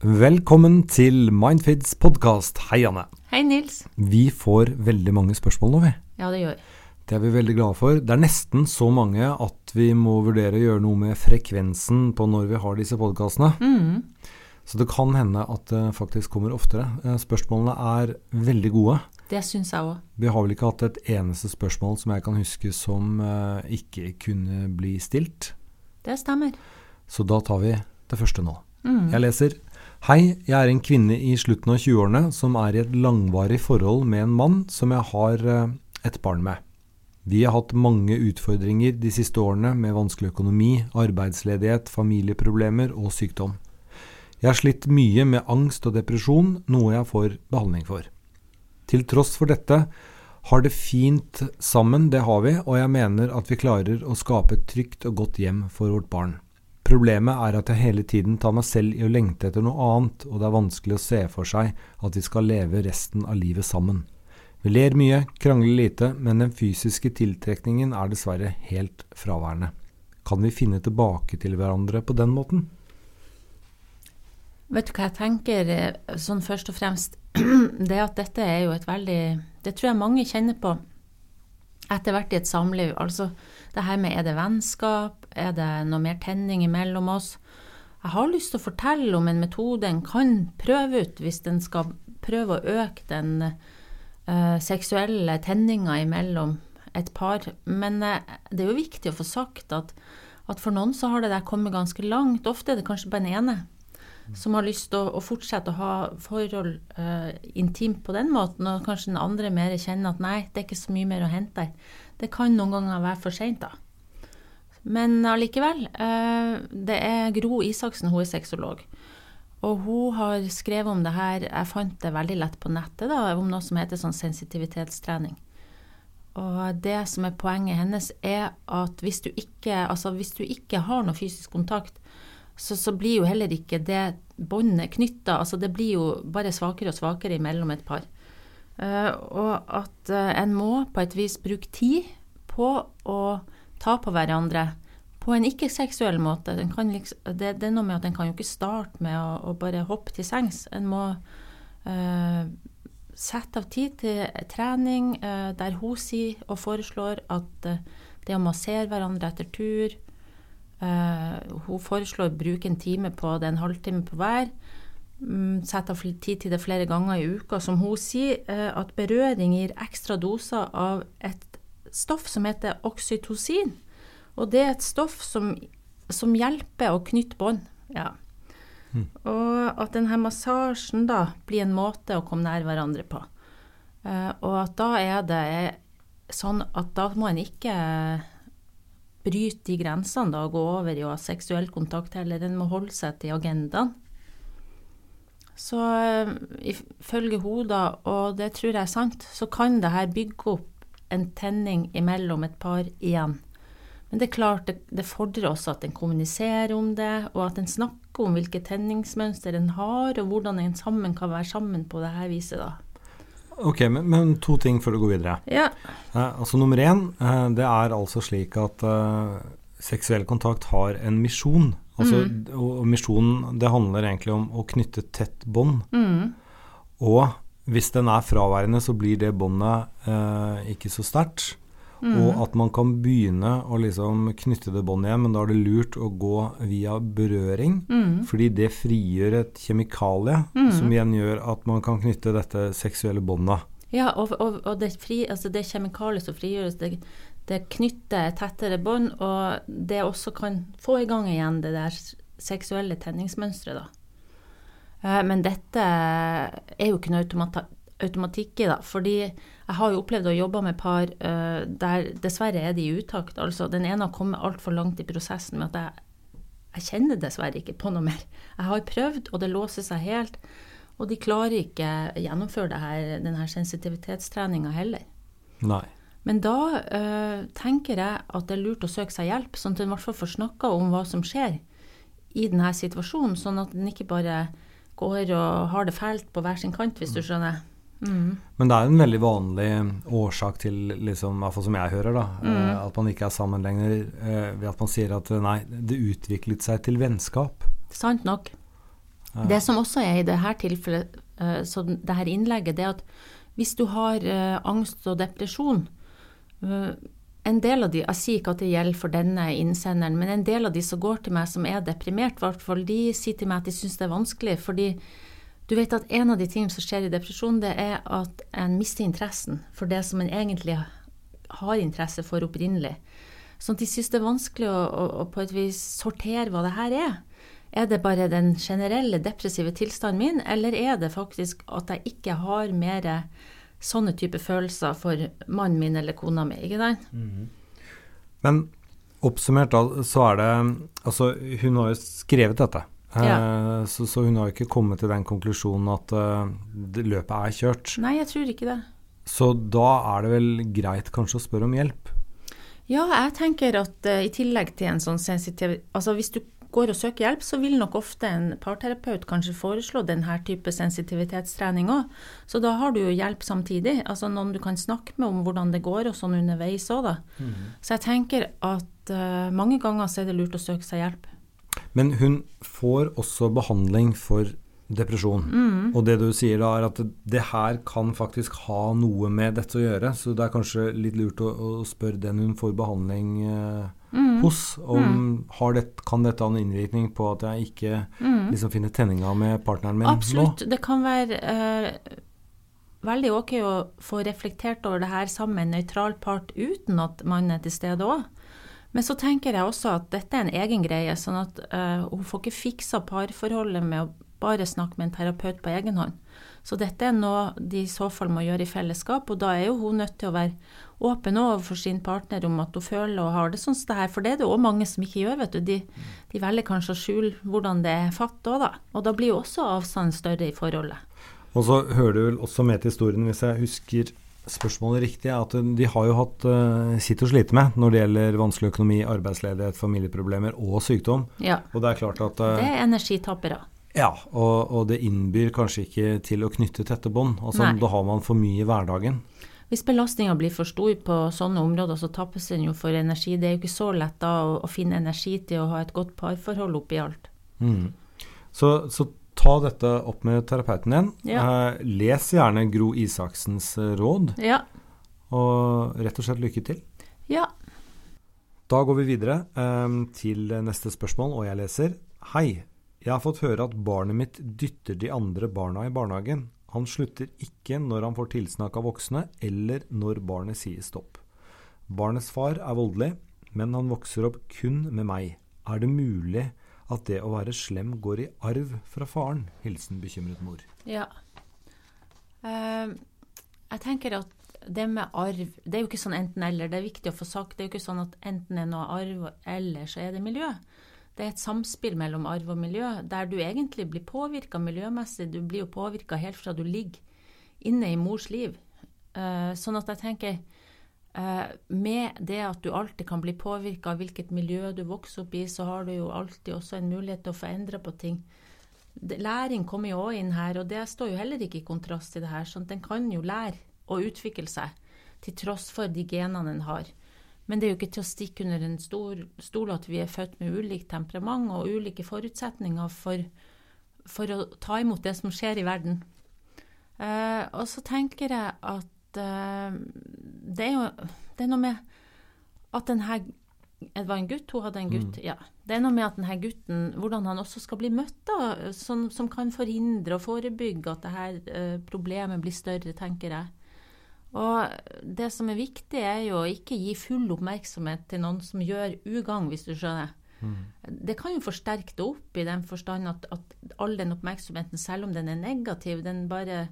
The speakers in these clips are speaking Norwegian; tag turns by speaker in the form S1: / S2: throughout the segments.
S1: Velkommen til Mindfids podkast. Hei, Anne.
S2: Hei, Nils.
S1: Vi får veldig mange spørsmål nå, vi.
S2: Ja, det gjør vi.
S1: Det er vi veldig glade for. Det er nesten så mange at vi må vurdere å gjøre noe med frekvensen på når vi har disse podkastene.
S2: Mm.
S1: Så det kan hende at det faktisk kommer oftere. Eh, Spørsmålene er veldig gode.
S2: Det syns jeg òg.
S1: Vi har vel ikke hatt et eneste spørsmål som jeg kan huske som eh, ikke kunne bli stilt.
S2: Det stemmer.
S1: Så da tar vi det første nå.
S2: Mm.
S1: Jeg leser Hei, jeg er en kvinne i slutten av 20-årene som er i et langvarig forhold med en mann som jeg har eh, et barn med. Vi har hatt mange utfordringer de siste årene med vanskelig økonomi, arbeidsledighet, familieproblemer og sykdom. Jeg har slitt mye med angst og depresjon, noe jeg får behandling for. Til tross for dette har det fint sammen, det har vi, og jeg mener at vi klarer å skape et trygt og godt hjem for vårt barn. Problemet er at jeg hele tiden tar meg selv i å lengte etter noe annet, og det er vanskelig å se for seg at vi skal leve resten av livet sammen. Vi ler mye, krangler lite, men den fysiske tiltrekningen er dessverre helt fraværende. Kan vi finne tilbake til hverandre på den måten?
S2: Vet du hva jeg tenker eh, sånn først og fremst? Det at dette er jo et veldig Det tror jeg mange kjenner på etter hvert i et samliv. Altså det her med er det vennskap, er det noe mer tenning imellom oss? Jeg har lyst til å fortelle om en metode en kan prøve ut hvis en skal prøve å øke den uh, seksuelle tenninga imellom et par. Men uh, det er jo viktig å få sagt at, at for noen så har det der kommet ganske langt. Ofte er det kanskje bare den ene som har lyst til å, å fortsette å ha forhold uh, intimt på den måten, og kanskje den andre mer kjenner at nei, det er ikke så mye mer å hente der. Det kan noen ganger være for seint, da. Men allikevel. Eh, det er Gro Isaksen, hun er sexolog. Og hun har skrevet om det her, jeg fant det veldig lett på nettet, da, om noe som heter sånn sensitivitetstrening. Og det som er poenget hennes, er at hvis du ikke, altså hvis du ikke har noe fysisk kontakt, så, så blir jo heller ikke det båndet knytta. Altså det blir jo bare svakere og svakere imellom et par. Uh, og at uh, en må på et vis bruke tid på å ta på hverandre på en ikke-seksuell måte. Liksom, det, det, er noe med at en kan jo ikke starte med å, å bare hoppe til sengs. En må uh, sette av tid til trening der hun sier og foreslår at det å massere hverandre etter tur, Uh, hun foreslår å bruke en time på det, en halvtime på hver. Um, Sette av tid til det flere ganger i uka. Som hun sier, uh, at berøring gir ekstra doser av et stoff som heter oksytocin. Og det er et stoff som, som hjelper å knytte bånd. Ja. Mm. Og at denne massasjen da blir en måte å komme nær hverandre på. Uh, og at da er det sånn at da må en ikke bryte de grensene da, og gå over i å ha seksuell kontakt heller. En må holde seg til agendaen. Så ifølge henne, og det tror jeg er sant, så kan det her bygge opp en tenning imellom et par igjen. Men det er klart, det, det fordrer også at en kommuniserer om det, og at en snakker om hvilke tenningsmønster en har, og hvordan en sammen kan være sammen på det her viset, da.
S1: Ok, men, men, to ting før du går videre.
S2: Ja.
S1: Eh, altså Nummer én, eh, det er altså slik at eh, seksuell kontakt har en misjon. Altså, mm. Og misjonen, det handler egentlig om å knytte tett bånd.
S2: Mm.
S1: Og hvis den er fraværende, så blir det båndet eh, ikke så sterkt. Mm. Og at man kan begynne å liksom knytte det båndet igjen, men da er det lurt å gå via berøring.
S2: Mm.
S1: Fordi det frigjør et kjemikalie
S2: Mm.
S1: som igjen gjør at man kan knytte dette seksuelle båndet.
S2: Ja, og, og, og det, fri, altså det kjemikaliet som frigjøres, det, det knytter tettere bånd, og det også kan få i gang igjen det der seksuelle tenningsmønsteret, da. Eh, Men dette er jo ikke noe automatikk i, da. Fordi jeg har jo opplevd å jobbe med par uh, der dessverre er de i utakt. Altså den ene har kommet altfor langt i prosessen med at jeg, jeg kjenner dessverre ikke på noe mer. Jeg har prøvd, og det låser seg helt. Og de klarer ikke å gjennomføre det her, denne sensitivitetstreninga heller.
S1: Nei.
S2: Men da øh, tenker jeg at det er lurt å søke seg hjelp, sånn at en i hvert fall får snakka om hva som skjer i denne situasjonen, sånn at en ikke bare går og har det fælt på hver sin kant, hvis du skjønner. Mm.
S1: Men det er en veldig vanlig årsak til, liksom, iallfall som jeg hører, da,
S2: Mm.
S1: eh, at man ikke er sammen lenger, eh, ved at man sier at eh, nei, det utviklet seg til vennskap.
S2: Sant nok. Det som også er i dette tilfellet, så det her innlegget, det er at hvis du har angst og depresjon en del av de, Jeg sier ikke at det gjelder for denne innsenderen, men en del av de som går til meg som er deprimert, hvert de sier til meg at de syns det er vanskelig. fordi du vet at en av de tingene som skjer i depresjon, det er at en mister interessen for det som en egentlig har interesse for opprinnelig. Sånn at de syns det er vanskelig å, å, å, på et vis sortere hva det her er. Er det bare den generelle depressive tilstanden min, eller er det faktisk at jeg ikke har mer sånne type følelser for mannen min eller kona mi? ikke sant? Mm.
S1: Men oppsummert da, så er det Altså, hun har jo skrevet dette. Ja. Eh, så, så, hun har jo ikke kommet til den konklusjonen at uh, løpet er kjørt.
S2: Nei, jeg tror ikke det.
S1: Så da er det vel greit kanskje å spørre om hjelp?
S2: Ja, jeg tenker at uh, i tillegg til en sånn sensitiv Altså hvis du går og søker hjelp, så vil nok ofte en parterapeut kanskje foreslå denne type sensitivitetstrening òg. Så da har du jo hjelp samtidig. Altså noen du kan snakke med om hvordan det går og sånn underveis òg, da. Mm. Så jeg tenker at uh, mange ganger så er det lurt å søke seg hjelp.
S1: Men hun får også behandling for depresjon. Mm. Og det du sier da, er at det her kan faktisk ha noe med dette å gjøre. Så det er kanskje litt lurt å, å spørre den hun får behandling eh, mm. hos, om mm. det, kan dette ha en innvirkning på at jeg ikke mm. liksom finner tenninga med partneren min
S2: Absolutt. nå? Absolutt. Det kan være uh, veldig ok å få reflektert over det her sammen med en nøytral part uten at mannen er til stede òg. Men så tenker jeg også at dette er en egen greie, sånn at uh, hun får ikke fiksa parforholdet med å bare snakke med en terapeut på egen hånd. Så dette er noe de i så fall må gjøre i fellesskap, og da er jo hun nødt til å være åpen overfor sin partner om at hun føler og har det sånn som det her, for det er det òg mange som ikke gjør, vet du. De, de velger kanskje å skjule hvordan det er fatt òg, da. Og da blir jo også avstanden større i forholdet.
S1: Og så hører du vel også med til historien, hvis jeg husker spørsmålet riktig, er at de har jo hatt uh, sitt å slite med når det gjelder vanskelig økonomi, arbeidsledighet, familieproblemer og sykdom.
S2: Ja.
S1: Og det er klart at uh,
S2: Det er energitappere.
S1: Ja, og, og, det innbyr kanskje ikke til å knytte tette bånd. Altså, da har man for mye i hverdagen.
S2: Hvis belastninga blir for stor på sånne områder, så tappes den jo for energi. Det er jo ikke så lett da å, å finne energi til å ha et godt parforhold oppi alt.
S1: Mm. Så, så ta dette opp med terapeuten din. Ja. Eh, les gjerne Gro Isaksens eh, råd.
S2: Ja.
S1: Og rett og slett lykke til.
S2: Ja.
S1: Da går vi videre eh, til neste spørsmål, og jeg leser Hei. Jeg har fått høre at barnet mitt dytter de andre barna i barnehagen. Han slutter ikke når han får tilsnakk av voksne, eller når barnet sier stopp. Barnets far er voldelig, men han vokser opp kun med meg. Er det mulig at det å være slem går i arv fra faren. Hilsen bekymret mor.
S2: Ja. Uh, jeg tenker at det med arv Det er jo ikke sånn enten-eller. Det er viktig å få sagt. Det er jo ikke sånn at enten er noe arv, eller så er det miljø. Det er et samspill mellom arv og miljø, der du egentlig blir påvirka miljømessig. Du blir jo påvirka helt fra du ligger inne i mors liv. Uh, sånn at jeg tenker uh, med det at du alltid kan bli påvirka av hvilket miljø du vokser opp i, så har du jo alltid også en mulighet til å få endra på ting. Læring kommer jo òg inn her, og det står jo heller ikke i kontrast til det her. sånn at Den kan jo lære å utvikle seg, til tross for de genene en har. Men det er jo ikke til å stikke under en stor stol at vi er født med ulikt temperament og ulike forutsetninger for, for å ta imot det som skjer i verden. Uh, og så tenker jeg at uh, det er jo det er noe med at den her det var en gutt, hun hadde en gutt. Mm. ja. Det er noe med at denne gutten, hvordan han også skal bli møtt, da, som, som kan forhindre og forebygge at dette eh, problemet blir større, tenker jeg. Og det som er viktig, er jo å ikke gi full oppmerksomhet til noen som gjør ugagn, hvis du skjønner. Mm. Det kan jo forsterke det opp i den forstand at, at all den oppmerksomheten, selv om den er negativ, den bare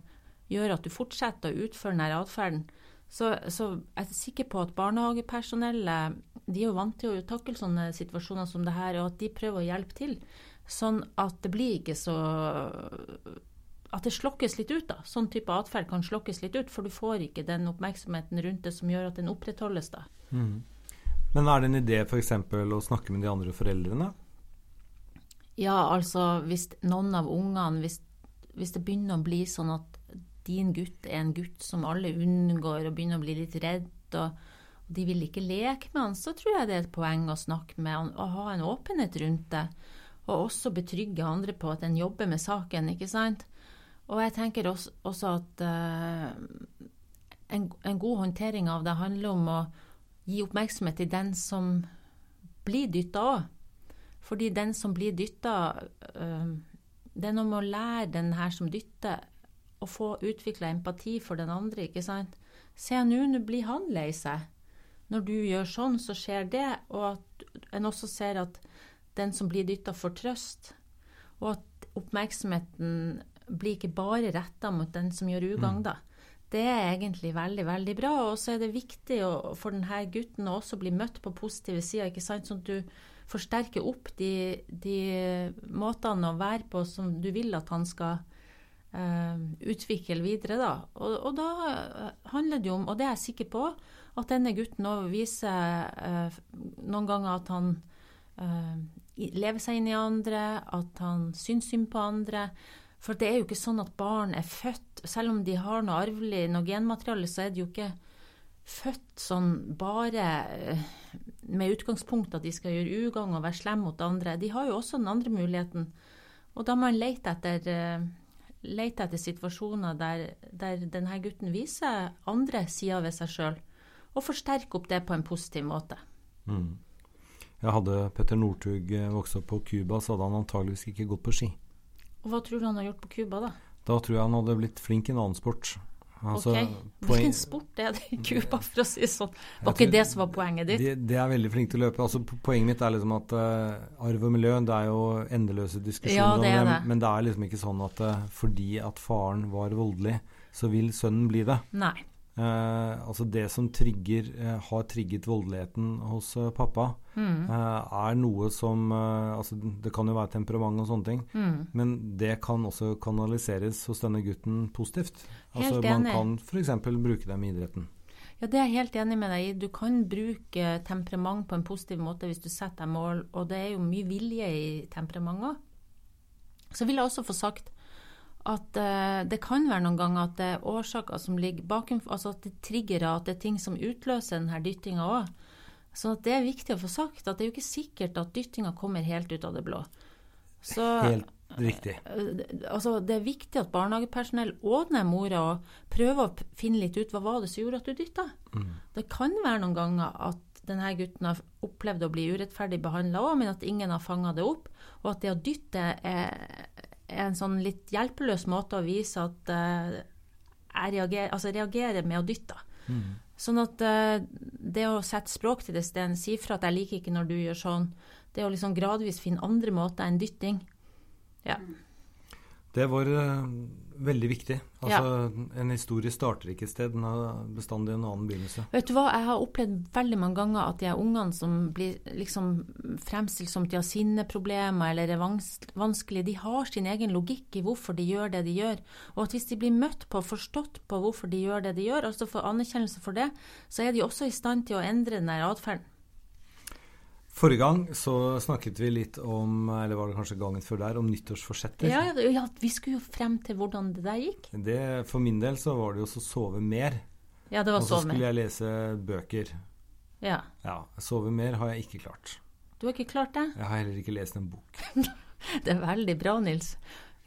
S2: gjør at du fortsetter å utføre den atferden. Så, så, jeg er sikker på at barnehagepersonellet de er jo vant til å takle sånne situasjoner som det her, og at de prøver å hjelpe til. Sånn at det blir ikke så At det slokkes litt ut, da. Sånn type atferd kan slokkes litt ut, for du får ikke den oppmerksomheten rundt det som gjør at den opprettholdes, da. Mm.
S1: Men er det en idé f.eks. å snakke med de andre foreldrene?
S2: Ja, altså hvis noen av ungene hvis, hvis det begynner å bli sånn at din gutt er en gutt som alle unngår og begynner å bli litt redd, og, de vil ikke leke med han, så tror jeg det er et poeng å snakke med han og ha en åpenhet rundt det. og også betrygge andre på at en jobber med saken, ikke sant. Og jeg tenker også, også at uh, en, en, god håndtering av det handler om å gi oppmerksomhet til den som blir dytta òg. Fordi den som blir dytta uh, Det er noe med å lære den her som dytter, å få utvikla empati for den andre, ikke sant. Se nå, nå blir han lei seg. Når du gjør sånn, så skjer det. Og at en også ser at den som blir dytta, får trøst. Og at oppmerksomheten blir ikke bare retta mot den som gjør ugagn, mm. da. Det er egentlig veldig, veldig bra. Og så er det viktig å, for denne gutten å også bli møtt på positive sider, ikke sant. Sånn at du forsterker opp de, de måtene å være på som du vil at han skal eh, utvikle videre, da. Og, og, da handler det jo om, og det er jeg sikker på, at denne gutten òg viser eh, noen ganger at han eh, lever seg inn i andre, at han syns synd på andre. For det er jo ikke sånn at barn er født Selv om de har noe arvelig, noe genmateriale, så er de jo ikke født sånn bare eh, med utgangspunkt at de skal gjøre ugagn og være slemme mot andre. De har jo også den andre muligheten. Og da må man lete etter, eh, lete etter situasjoner der, der denne gutten viser andre sider ved seg sjøl, og forsterke opp det på en positiv måte. Mm.
S1: Jeg hadde Petter Northug eh, vokst opp på Cuba, så hadde han antageligvis ikke gått på ski.
S2: Og Hva tror du han har gjort på Cuba, da?
S1: Da tror jeg han hadde blitt flink i en annen sport.
S2: Altså, ok, Hvilken sport er det i Cuba, for å si det sånn? Var ikke det som var poenget ditt?
S1: De, de, er veldig flinke til å løpe. Altså, poenget mitt er liksom at uh, arv og miljø det er jo endeløse diskusjoner ja, det om det, men det er liksom ikke sånn at uh, fordi at faren var voldelig, så vil sønnen bli det.
S2: Nei.
S1: Eh, altså det som trigger, eh, har trigget voldeligheten hos eh, pappa, mm. Eh, er noe som altså Det kan jo være temperament og sånne ting, mm. men det kan også kanaliseres hos denne gutten positivt. Altså Man kan f.eks. bruke dem i idretten.
S2: Ja, Det er jeg helt enig med deg i. Du kan bruke temperament på en positiv måte hvis du setter deg mål, og det er jo mye vilje i temperament òg. Så vil jeg også få sagt at uh, det kan være noen ganger at det er årsaker som ligger bakom, altså at det trigger at det er ting som utløser denne dyttinga òg. Så det er viktig å få sagt at det er jo ikke sikkert at dyttinga kommer helt ut av det blå.
S1: Så, helt riktig.
S2: Uh, altså det er viktig at barnehagepersonell og mora mora prøver å finne litt ut hva var det som gjorde at du dytta. Mm. Det kan være noen ganger at denne gutten har opplevd å bli urettferdig behandla òg, men at ingen har fanga det opp. Og at det å dytte er en sånn litt hjelpeløs måte å vise at uh, jeg reagerer, altså reagerer med å dytte. Mm. Sånn at uh, det å sette språk til det stedet, si fra at 'jeg liker ikke når du gjør sånn', det å liksom gradvis finne andre måter enn dytting. Ja. Mm.
S1: Det var uh, veldig viktig. Altså, ja. En historie starter ikke et sted, den har bestandig en annen begynnelse.
S2: Vet du hva, Jeg har opplevd veldig mange ganger at de ungene som blir liksom fremstilt som de har sinneproblemer eller er vanskelige, de har sin egen logikk i hvorfor de gjør det de gjør. Og at hvis de blir møtt på og forstått på hvorfor de gjør det de gjør, altså får anerkjennelse for det, så er de også i stand til å endre den atferden.
S1: Forrige gang så snakket vi litt om, eller var det kanskje gangen før der, om nyttårsforsetter.
S2: Ja, ja, vi skulle jo frem til hvordan det der gikk.
S1: Det, for min del så var det jo å sove mer.
S2: Ja, det var
S1: Og så skulle jeg lese bøker.
S2: Ja.
S1: ja. Sove mer har jeg ikke klart.
S2: Du har ikke klart det?
S1: Jeg har heller ikke lest en bok.
S2: det er veldig bra, Nils.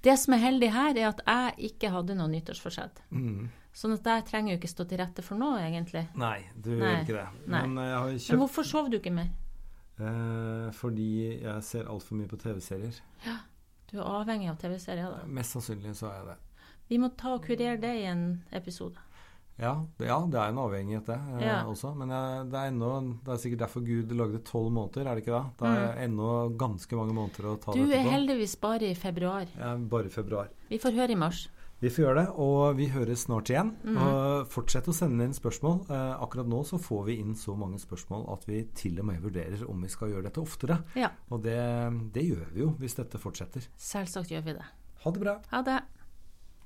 S2: Det som er heldig her, er at jeg ikke hadde noe nyttårsforsett. Mm. Sånn at jeg trenger jo ikke stå til rette for noe, egentlig.
S1: Nei, du Nei. gjør ikke det.
S2: Men, kjøpt... Men hvorfor sov du ikke mer?
S1: Eh, fordi jeg ser altfor mye på TV-serier.
S2: Ja, Du er avhengig av TV-serier, da?
S1: Mest sannsynlig så er jeg det.
S2: Vi må ta og kurere det i en episode.
S1: Ja, det, ja, det er en avhengighet, det eh, ja. også. Men jeg, det, er ennå, det er sikkert derfor Gud lagde tolv måneder, er det ikke da? Det er mm. ennå ganske mange måneder å ta
S2: du
S1: dette på.
S2: Du er heldigvis bare i februar.
S1: Ja, bare i februar.
S2: Vi får høre i mars.
S1: Vi får gjøre det, og vi høres snart igjen. Mm. Og Fortsett å sende inn spørsmål. Eh, akkurat nå så får vi inn så mange spørsmål at vi til og med vurderer om vi skal gjøre dette oftere.
S2: Ja.
S1: Og det, det gjør vi jo hvis dette fortsetter.
S2: Selvsagt gjør vi det.
S1: Ha det bra.
S2: Ha det.